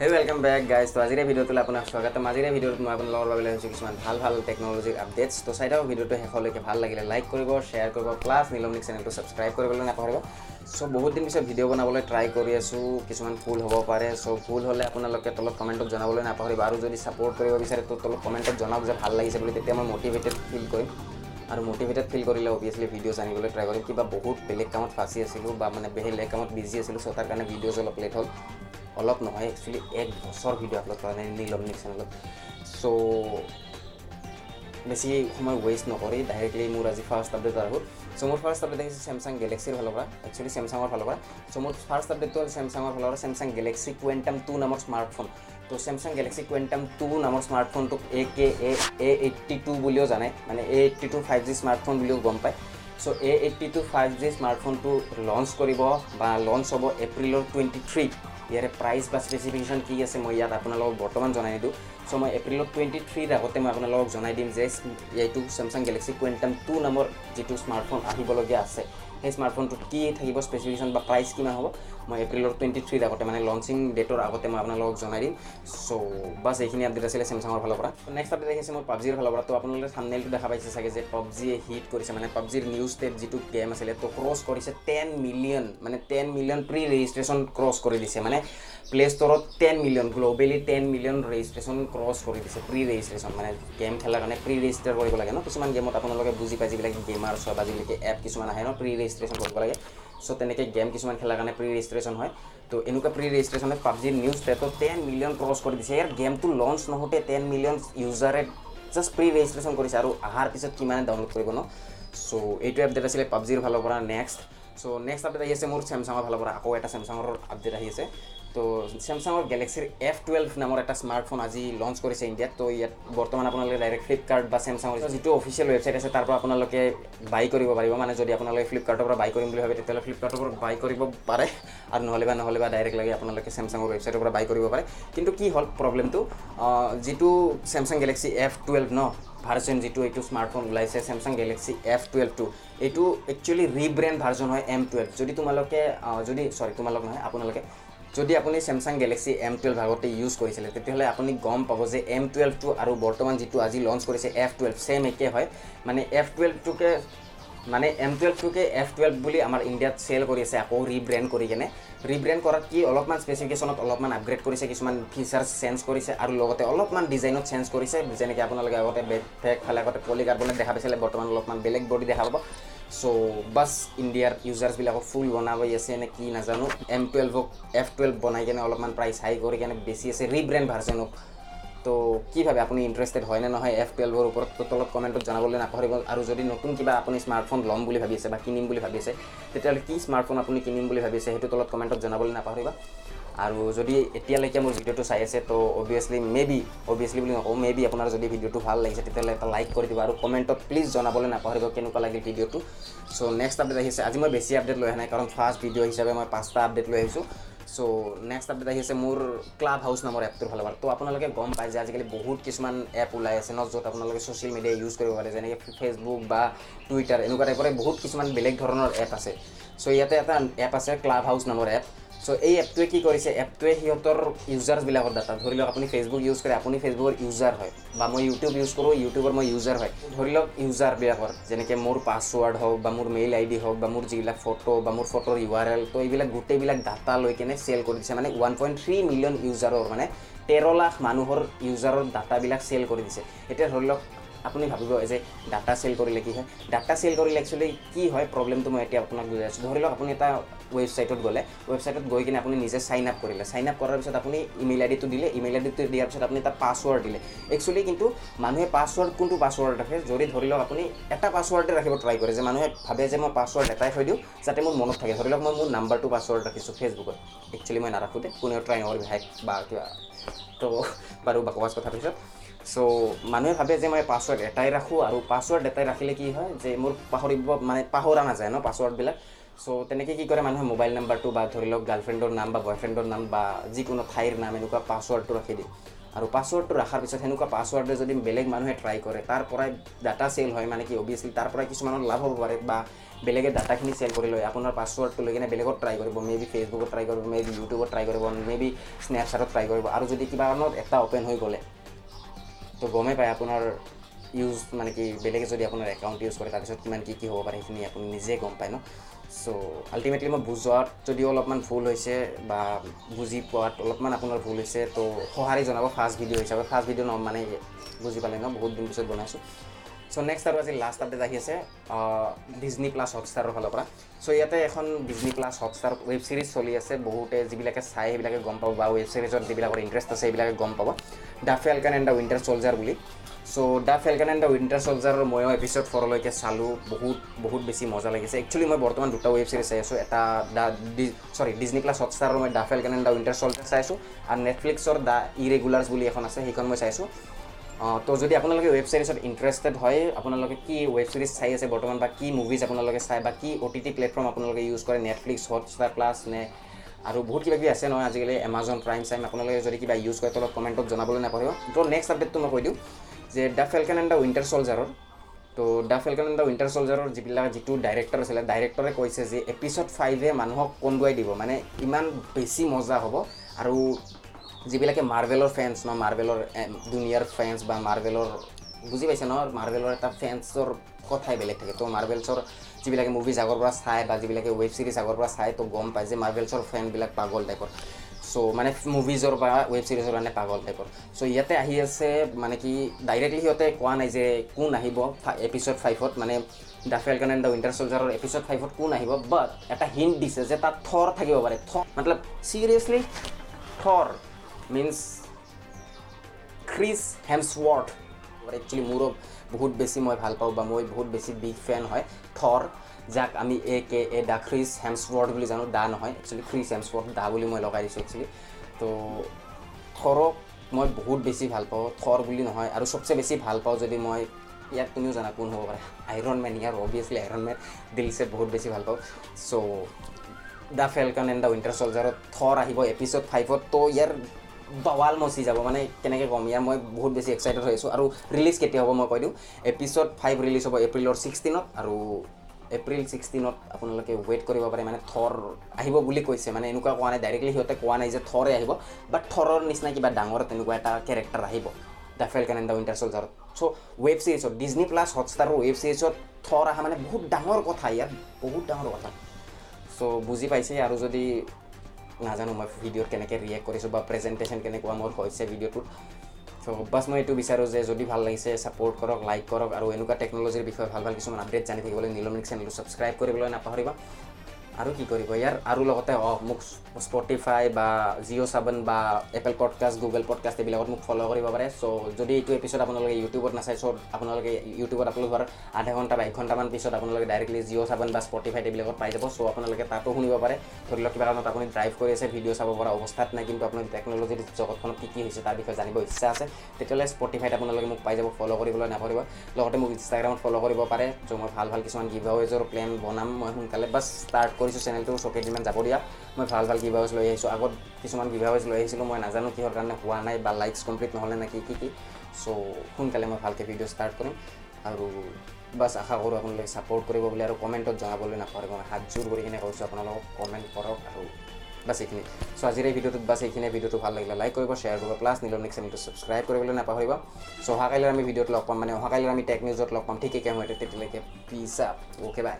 হেই welcome back guys তো আজিৰে ভিডিঅ'টোলৈ আপোনাক স্বাগতম। আজিৰে ভিডিঅ'ত মই আপোনালোকৰ বাবে লৈ আহিছোঁ কিছুমান ভাল ভাল টেকন'লজিৰ আপডেটছ তো চাই থাকক ভিডিঅ'টো শেষলৈকে ভাল লাগিলে লাইক কৰিব শ্বেয়াৰ কৰিব প্লাছ নীলমনিক চেনেলটো ছাবস্ক্ৰাইব কৰিবলৈ নাপাহৰিব। চ' বহুত দিন পিছত ভিডিঅ' বনাবলৈ ট্ৰাই কৰি আছোঁ। কিছুমান ভুল হ'ব পাৰে। চ' ভুল হ'লে আপোনালোকে তলত কমেণ্টত জনাবলৈ নাপাহৰিব। আৰু যদি ছাপৰ্ট কৰিব বিচাৰে তো তলত কমেণ্টত জনাওক যে ভাল লাগিছে বুলি তেতিয়া মই মটিভেটেড ফিল কৰিম। আৰু মটিভেটেড ফিল কৰিলে অভিয়াছলি ভিডিঅ'জ আনিবলৈ ট্ৰাই কৰিম। কিবা বহুত বেলেগ কামত ফাঁচি আছিলোঁ বা মানে বেলেগ কামত বিজি আছিলোঁ চ' তাৰ কাৰণে ভিডিঅ'জ অলপ লেট হ'ল। অলপ নহয় একচুৱেলি এক বছৰ ভিডিঅ' আপলোড কৰা নাই নীলমনিক চেনেলত চ' বেছি সময় ৱেষ্ট নকৰি ডাইৰেক্টলি মোৰ আজি ফাৰ্ষ্ট আপডেট আহোঁ চ' মোৰ ফাৰ্ষ্ট আপডেট আহিছে চেমচাং গেলেক্সিৰ ফালৰ পৰা একচুৱেলি চেমচাঙৰ ফালৰ পৰা। চ' মোৰ ফাৰ্ষ্ট আপডেটটো হ'ল চেমচাঙৰ ফালৰ পৰা চেমচাং গেলেক্সি কুৱেণ্টাম টু নামৰ স্মাৰ্টফোন তো চেমচাং গেলেক্সি কুৱেণ্টাম টু নামৰ স্মাৰ্টফোনটোক এ কে এ এ এইট্টি টু বুলিও জানে মানে A eighty two five G smartphone বুলিও গম পায়। So' A eighty two five G স্মাৰ্টফোনটো লঞ্চ কৰিব বা লঞ্চ হ'ব এপ্ৰিলৰ টুৱেণ্টি থ্ৰীত ইয়াৰে প্ৰাইচ বা স্পেচিফিকেশ্যন কি আছে মই ইয়াত আপোনালোকক বৰ্তমান জনাই নিদিওঁ। চ' মই এপ্ৰিলত টুৱেণ্টি থ্ৰীৰ আগতে মই আপোনালোকক জনাই দিম যে এইটো চেমচাং গেলেক্সি কুৱেণ্টাম টু নামৰ যিটো স্মাৰ্টফোন আহিবলগীয়া আছে। সেই স্মাৰ্টফোনটোত কি থাকিব স্পেচিফিকেশ্যন বা প্ৰাইচ কিমান হ'ব মই এপ্ৰিলৰ টুৱেণ্টি থ্ৰীৰ আগতে মানে লঞ্চিং ডেটৰ আগতে মই আপোনালোকক জনাই দিম। চ' বাছ এইখিনি আপডেট আছিলে চেমচাঙৰ ফালৰ পৰা। নেক্সট আপডেট আহিছে মোৰ পাবজিৰ ফালৰ পৰা। তো আপোনালোকে থামনেলটো দেখা পাইছে চাগে যে পাবজিয়ে হিট কৰিছে। মানে পাবজিৰ নিউজ টেপ যিটো গেম আছিলে তো ক্ৰছ কৰিছে টেন মিলিয়ন মানে ten million pre registration cross কৰি দিছে। মানে play ষ্ট'ৰত ten million globally ten million registration cross কৰি দিছে প্ৰি ৰেজিষ্ট্ৰেশ্যন মানে গেম খেলাৰ কাৰণে প্ৰি ৰেজিষ্টাৰ কৰিব লাগে ন? কিছুমান গেমত আপোনালোকে বুজি পায় যিবিলাক গেমাৰ্ছ হয় বা যিবিলাকে এপ কিছুমান আহে ন প্ৰি ৰেজিষ্ট্ৰেশ্যন কৰিব লাগে। চ' তেনেকৈ গেম কিছুমান খেলাৰ কাৰণে প্ৰি ৰেজিষ্ট্ৰেশ্যন হয়। তো এনেকুৱা প্ৰি ৰেজিষ্ট্ৰেশ্যনে পাবজিৰ নিউজ টেপত টেন মিলিয়ন ক্ৰছ কৰি দিছে। ইয়াৰ গেমটো লঞ্চ নহওঁতে টেন মিলিয়ন ইউজাৰে জাষ্ট প্ৰি ৰেজিষ্ট্ৰেশ্যন কৰিছে আৰু অহাৰ পিছত কিমানে ডাউনলোড কৰিব ন? চ' এইটো আপডেট আছিলে পাবজিৰ ফালৰ পৰা। নেক্সট চ' নেক্সট আপডেট আহি আছে মোৰ চেমচাঙৰ ফালৰ পৰা। আকৌ এটা চেমচাঙৰ আপডেট আহি আছে। তো চেমচাঙৰ গেলেক্সিৰ এফ টুৱেল্ভ নামৰ এটা স্মাৰ্টফোন আজি লঞ্চ কৰিছে ইণ্ডিয়াত তো। ইয়াত বৰ্তমান আপোনালোকে ডাইৰেক্ট ফ্লিপকাৰ্ট বা চেমচাঙৰ যিটো অফিচিয়েল ৱেবছাইট আছে তাৰ পৰা আপোনালোকে বাই কৰিব পাৰিব। মানে যদি আপোনালোকে ফ্লিপকাৰ্টৰ পৰা বাই কৰিম বুলি ভাবে তেতিয়াহ'লে ফ্লিপকাৰ্টৰ পৰা বাই কৰিব পাৰে। আৰু নহ'লে বা নহ'লে বা ডাইৰেক্ট লাগে আপোনালোকে চেমচাঙৰ ৱেবছাইটৰ পৰা বাই কৰিব পাৰে। কিন্তু কি হ'ল প্ৰব্লেমটো যিটো চেমচাং গেলেক্সি এফ টুৱেল্ভ ন ভাৰ্জন যিটো এইটো স্মাৰ্টফোন ওলাইছে চেমচাং গেলেক্সি এফ টুৱেল্ভটো এইটো একচুৱেলি ৰিব্ৰেণ্ড ভাৰ্জন হয় এম টুৱেল্ভ যদি তোমালোকে যদি চৰি তোমালোক নহয় আপোনালোকে যদি আপুনি চেমচাং গেলেক্সি এম টুৱেল্ভ আগতে ইউজ কৰিছিলে তেতিয়াহ'লে আপুনি গম পাব যে এম টুৱেল্ভটো আৰু বৰ্তমান যিটো আজি লঞ্চ কৰিছে এফ টুৱেল্ভ ছেম একে হয়। মানে এফ টুৱেল্ভটোকে মানে এম টুৱেল্ভটোকে এফ টুৱেল্ভ বুলি আমাৰ ইণ্ডিয়াত চেল কৰি আছে আকৌ ৰিব্ৰেণ্ড কৰি কেনে। ৰিব্ৰেণ্ড কৰাত কি অলপমান স্পেচিফিকেশ্যনত অলপমান আপগ্ৰেড কৰিছে কিছুমান ফিচাৰ্ছ চেঞ্জ কৰিছে আৰু লগতে অলপমান ডিজাইনত চেঞ্জ কৰিছে যেনেকৈ আপোনালোকে আগতে বেক ফেক ফালে আগতে পলি কাৰ্বনেট দেখা পাইছিলে বৰ্তমান অলপমান বেলেগ বডি দেখা পাব। চ' বাছ ইণ্ডিয়াৰ ইউজাৰ্ছবিলাকক ফুল বনাব আছে নে কি নাজানো এম টুৱেল্ভক এফ টুৱেল্ভ বনাই কেনে অলপমান প্ৰাইচ হাই কৰি কেনে বেছি আছে ৰিব্ৰেণ্ড ভাৰ্জনক তো কি ভাবে আপুনি ইণ্টাৰেষ্টেড হয় নে নহয় এফ টুৱেল্ভৰ ওপৰত তো তলত কমেণ্টত জনাবলৈ নাপাহৰিব আৰু যদি নতুন কিবা আপুনি স্মাৰ্টফোন ল'ম বুলি ভাবি আছে বা কিনিম বুলি ভাবি আছে তেতিয়াহ'লে কি স্মাৰ্টফোন আপুনি কিনিম বুলি ভাবি আছে সেইটো তলত কমেণ্টত জনাবলৈ নাপাহৰিবা আৰু যদি এতিয়ালৈকে মোৰ ভিডিঅ'টো চাই আছে তো অভিয়াছলি মে বি অভিয়াছলি বুলি নকওঁ মে বি আপোনাৰ যদি ভিডিঅ'টো ভাল লাগিছে তেতিয়াহ'লে এটা লাইক কৰি দিব আৰু কমেণ্টত প্লিজ জনাবলৈ নাপাহৰিব কেনেকুৱা লাগিল ভিডিঅ'টো। চ' নেক্সট আপডেট আহিছে আজি মই বেছি আপডেট লৈ অহা নাই কাৰণ ফাৰ্ষ্ট ভিডিঅ' হিচাপে মই পাঁচটা আপডেট লৈ আহিছোঁ। চ' নেক্সট আপডেট আহি আছে মোৰ ক্লাব হাউচ নামৰ এপটোৰ ফালৰ পৰা। তো আপোনালোকে গম পায় যে আজিকালি বহুত কিছুমান এপ ওলাই আছে ন য'ত আপোনালোকে ছ'চিয়েল মিডিয়া ইউজ কৰিব পাৰে যেনেকৈ ফেচবুক বা টুইটাৰ এনেকুৱা টাইপৰে বহুত কিছুমান বেলেগ ধৰণৰ এপ আছে। চ' ইয়াতে এটা এপ আছে ক্লাব হাউচ নামৰ এপ চ' এই এপটোৱে কি কৰিছে? এপটোৱে সিহঁতৰ ইউজাৰ্ছবিলাকৰ ডাটা ধৰি লওক আপুনি ফেচবুক ইউজ কৰে আপুনি ফেচবুকৰ ইউজাৰ হয় বা মই ইউটিউব ইউজ কৰোঁ ইউটিউবৰ মই ইউজাৰ হয়। ধৰি লওক ইউজাৰবিলাকৰ যেনেকৈ মোৰ পাছৱৰ্ড হওক বা মোৰ মেইল আই ডি হওক বা মোৰ যিবিলাক ফটো বা মোৰ ফটোৰ ইউ আৰ এল তো এইবিলাক গোটেইবিলাক ডাটা লৈ কেনে চেল কৰি দিছে। মানে ওৱান পইণ্ট থ্ৰী মিলিয়ন ইউজাৰৰ মানে তেৰ লাখ মানুহৰ ইউজাৰৰ ডাটাবিলাক চেল কৰি দিছে। এতিয়া ধৰি লওক আপুনি ভাবিব যে ডাটা চেল কৰিলে কি হয়? ডাটা চেল কৰিলে একচুৱেলি কি হয়? প্ৰব্লেমটো মই এতিয়া আপোনাক বুজাই আছোঁ। ধৰি লওক আপুনি এটা ৱেবছাইটত গ'লে ৱেবছাইটত গৈ কিনে আপুনি নিজে চাইন আপ কৰিলে। চাইন আপ কৰাৰ পিছত আপুনি ইমেইল আই ডিটো দিলে। ইমেইল আই ডিটো দিয়াৰ পিছত আপুনি এটা পাছৱৰ্ড দিলে। একচুৱেলি কিন্তু মানুহে পাছৱৰ্ড কোনটো পাছৱৰ্ড ৰাখে? যদি ধৰি লওক আপুনি এটা পাছৱৰ্ডে ৰাখিব ট্ৰাই কৰে যে মানুহে ভাবে যে মই পাছৱৰ্ড এটাই থৈ দিওঁ যাতে মোৰ মনত থাকে। ধৰি লওক মই মোৰ নাম্বাৰটো পাছৱৰ্ড ৰাখিছোঁ ফেচবুকত একচুৱেলি মই নাৰাখোঁ দে। কোনেও ট্ৰাই নকৰিব হেক বা কিবা। তো বাৰু বাকৱাচ কথা পিছত চ' মানুহে ভাবে যে মই পাছৱৰ্ড এটাই ৰাখোঁ আৰু পাছৱৰ্ড এটাই ৰাখিলে কি হয় যে মোৰ পাহৰিব মানে পাহৰা নাযায় ন পাছৱৰ্ডবিলাক চ' তেনেকৈ কি কৰে মানুহে মোবাইল নাম্বাৰটো বা ধৰি লওক গাৰ্লফ্ৰেণ্ডৰ নাম বা বয়ফ্ৰেণ্ডৰ নাম বা যিকোনো ঠাইৰ নাম এনেকুৱা পাছৱৰ্ডটো ৰাখি দিয়ে। আৰু পাছৱৰ্ডটো ৰখাৰ পিছত সেনেকুৱা পাছৱৰ্ডে যদি বেলেগ মানুহে ট্ৰাই কৰে তাৰ পৰাই ডাটা চেল হয় মানে কি অভিয়াছলি তাৰ পৰাই কিছুমানৰ লাভ হ'ব পাৰে বা বেলেগে ডাটাখিনি চেল কৰি লয়। আপোনাৰ পাছৱৰ্ডটো লৈ কিনে বেলেগত ট্ৰাই কৰিব মে বি ফেচবুকত ট্ৰাই কৰিব মে বি ইউটিউবত ট্ৰাই কৰিব মে বি স্নেপচাটত ট্ৰাই কৰিব। আৰু যদি কিবা কাৰণত এটা অ'পেন হৈ গ'লে তো গমেই পায় আপোনাৰ ইউজ মানে কি বেলেগে যদি আপোনাৰ একাউণ্ট ইউজ কৰে তাৰপিছত কিমান কি কি হ'ব পাৰে সেইখিনি আপুনি নিজে গম পায় ন? চ' আল্টিমেটলি মই বুজোৱাত যদিও অলপমান ভুল হৈছে বা বুজি পোৱাত অলপমান আপোনাৰ ভুল হৈছে তো সঁহাৰি জনাব ফাৰ্ষ্ট ভিডিঅ' হিচাপে। ফাৰ্ষ্ট ভিডিঅ' নম মানে বুজি পালে ন? বহুত দিন পিছত বনাইছোঁ। চ' নেক্সট আৰু আজি লাষ্ট আপডেট আহি আছে ডিজনী প্লাছ হটষ্টাৰৰ ফালৰ পৰা। চ' ইয়াতে এখন Disney Plus Hotstar web series চলি আছে। বহুতে যিবিলাকে চাই সেইবিলাকে গম পাব বা ৱেব ছিৰিজত যিবিলাকৰ ইণ্টাৰেষ্ট আছে সেইবিলাকে গম পাব। The Falcon and the Winter Soldier বুলি। So' the Falcon and the Winter চলজাৰৰ ময়ো এপিছড ফ'ৰলৈকে চালোঁ। বহুত বহুত বেছি মজা লাগিছে। একচুৱেলি মই বৰ্তমান দুটা ৱেব ছিৰিজ চাই আছোঁ। এটা দ্য ডি চৰি ডিজনী প্লাছ হটষ্টাৰৰ মই the Falcon and the Winter Soldier চাই আছোঁ। আৰু নেটফ্লিক্সৰ দ্য ইৰেগুলাৰ্ছ বুলি এখন আছে সেইখন মই চাইছোঁ। তো যদি আপোনালোকে ৱেব ছিৰিজত ইণ্টাৰেষ্টেড হয় আপোনালোকে কি ৱেব ছিৰিজ চাই আছে বৰ্তমান বা কি মুভিজ আপোনালোকে চাই বা কি অ' টি টি প্লেটফৰ্ম আপোনালোকে ইউজ কৰে নেটফ্লিক্স হটষ্টাৰ প্লাছ নে আৰু বহুত কিবা কিবি আছে নহয় আজিকালি এমাজন প্ৰাইম চাইম। আপোনালোকে যদি কিবা ইউজ কৰে তলত কমেণ্টত জনাবলৈ নাপাহৰিব। তো নেক্সট আপডেটটো মই কৈ দিওঁ। যে the Falcon and the Winter চলজাৰৰ তো the Falcon and the Winter চলজাৰৰ যিবিলাক যিটো ডাইৰেক্টৰ আছিলে ডাইৰেক্টৰে কৈছে যে এপিছড ফাইভে মানুহক কন্দুৱাই দিব। মানে ইমান বেছি মজা হ'ব। আৰু যিবিলাকে মাৰ্ভেলৰ ফেন্স ন মাৰ্ভেলৰ এম, দুনিয়াৰ ফেন্স বা মাৰ্ভেলৰ বুজি পাইছে ন? মাৰ্ভেলৰ এটা ফেন্সৰ কথাই বেলেগ থাকে। তো মাৰ্ভেলছৰ যিবিলাকে মুভিজ আগৰ পৰা চাই বা যিবিলাকে ৱেব ছিৰিজ আগৰ পৰা চাই তো গম পায় যে মাৰ্ভেলছৰ ফেনবিলাক পাগল টাইপৰ চ' মানে মুভিজৰ বা ৱেব ছিৰিজৰ কাৰণে পাগল টাইপৰ চ' ইয়াতে আহি আছে মানে কি ডাইৰেক্টলি সিহঁতে কোৱা নাই যে কোন আহিব এপিছড ফাইভত মানে the Falcon and the Winter চলজাৰৰ episode ফাইভত কোন আহিব বাট এটা হিণ্ট দিছে যে তাত থৰ থাকিব পাৰে। থৰ মতলব চিৰিয়াছলি থৰ মিনছ ক্ৰিছ হেমছৱৰ্থ একচুৱেলি মোৰো বহুত বেছি মই ভাল পাওঁ বা মই বহুত বেছি বিগ ফেন হয় থৰ যাক আমি এ কে এ দা ক্ৰিছ হেমছৱৰ্থ বুলি জানো দা নহয় একচুৱেলি ক্ৰিছ হেমছৱৰ্থ দা বুলি মই লগাই দিছোঁ একচুৱেলি তো থৰক মই বহুত বেছি ভাল পাওঁ থৰ বুলি নহয় আৰু চবচে বেছি ভাল পাওঁ যদি মই ইয়াত তুমিও জানা কোন হ'ব পাৰে আইৰণ মেন ইয়াৰ অভিয়াছলি আইৰণ মেন দিলছে বহুত বেছি ভাল পাওঁ। So' the Falcon and the Winter চলজাৰত Thor আহিব এপিছড ফাইভত তো ইয়াৰ বাৱাল মচি যাব মানে কেনেকৈ ক'ম ইয়াৰ মই বহুত বেছি এক্সাইটেড হৈ আছোঁ আৰু ৰিলিজ কেতিয়া হ'ব মই কৈ দিওঁ এপিছড ফাইভ ৰিলিজ হ'ব এপ্ৰিলৰ ছিক্সটিনত আৰু এপ্ৰিল ছিক্সটিনত আপোনালোকে ৱেইট কৰিব পাৰে মানে থৰ আহিব বুলি কৈছে মানে এনেকুৱা কোৱা নাই ডাইৰেক্টলি সিহঁতে কোৱা নাই যে থৰে আহিব বাট থৰৰ নিচিনা কিবা ডাঙৰ তেনেকুৱা এটা কেৰেক্টাৰ আহিব the Falcon and the Winter চলজাৰত so web ছিৰিজত ডিজনী প্লাছ হটষ্টাৰৰ ৱেব ছিৰিজত থৰ অহা মানে বহুত ডাঙৰ কথা ইয়াৰ বহুত ডাঙৰ কথা। চ' বুজি পাইছে আৰু যদি নাজানো মই ভিডিঅ'ত কেনেকৈ ৰিয়েক্ট কৰিছোঁ বা প্ৰেজেণ্টেশ্যন কেনেকুৱা মোৰ হৈছে ভিডিঅ'টোত বাছ মই এইটো বিচাৰোঁ যে যদি ভাল লাগিছে ছাপৰ্ট কৰক লাইক কৰক আৰু এনেকুৱা টেকন'লজিৰ বিষয়ে ভাল ভাল কিছুমান আপডেট জানি থাকিবলৈ নীলমিক চেনেলটো ছাবস্ক্ৰাইব কৰিবলৈ নাপাহৰিবা। আৰু কি কৰিব? ইয়াৰ আৰু লগতে মোক স্পটিফাই বা জিঅ' ছেভেন বা এপল পডকাষ্ট গুগল পডকাষ্ট এইবিলাকত মোক ফ'ল' কৰিব পাৰে। চ' যদি এইটো এপিছড আপোনালোকে ইউটিউবত নাচাই চ' আপোনালোকে ইউটিউবত আপলোড হোৱাৰ আধা ঘণ্টা বা এক ঘণ্টামান পিছত আপোনালোকে ডাইৰেক্টলি জিঅ' ছেভেন বা স্পটিফাইত এইবিলাকত পাই যাব। চ' আপোনালোকে তাতো শুনিব পাৰে। ধৰি লওক কিবা কাৰণত আপুনি ড্ৰাইভ কৰি আছে ভিডিঅ' চাব পৰা অৱস্থাত নাই কিন্তু আপোনাৰ টেকন'লজিৰ জগতখনত কি কি হৈছে তাৰ বিষয়ে জানিব ইচ্ছা আছে তেতিয়াহ'লে স্পটিফাইত আপোনালোকে মোক পাই যাব ফ'ল' কৰিবলৈ নাপাহৰিব লগতে মোক ইনষ্টাগ্ৰামত ফ'ল' কৰিব পাৰে চ' মই ভাল ভাল কিছুমান গিভ প্লেন বনাম মই সোনকালে বাছ ষ্টাৰ্ট কৰিছোঁ চেনেলটো চ' কেইদিনমান যাব দিয়া। মই ভাল ভাল গিভ আৱেজ লৈ আহিছোঁ। আগত কিছুমান গিভ আৱেজ লৈ আহিছিলোঁ মই নাজানো কিহৰ কাৰণে হোৱা নাই বা লাইকছ কমপ্লিট নহ'লে নে কি কি কি। চ' সোনকালে মই ভালকৈ ভিডিঅ' ষ্টাৰ্ট কৰিম। আৰু বাছ আশা কৰোঁ আপোনালোকে ছাপৰ্ট কৰিব বুলি আৰু কমেণ্টত জনাবলৈ নাপাহৰিব মই হাত জোৰ কৰি কিনে কৈছোঁ আপোনালোকক কমেণ্ট কৰক আৰু বাছ এইখিনি। চ' আজিৰ এই ভিডিঅ'টোত বাছ এইখিনি ভিডিঅ'টো ভাল লাগিলে লাইক কৰিব শ্বেয়াৰ কৰিব প্লাছ নিজৰ নেক্সট চেনেলটো ছাবস্ক্ৰাইব কৰিবলৈ নাপাহৰিব। চ' অহাকাইলৈ আমি ভিডিঅ'ত লগ পাম মানে অহাকাইলৈ আমি টেক নিউজত লগ পাম। ঠিকেই কেম তেতিয়ালৈকে পিছ আপ অ'কে বাই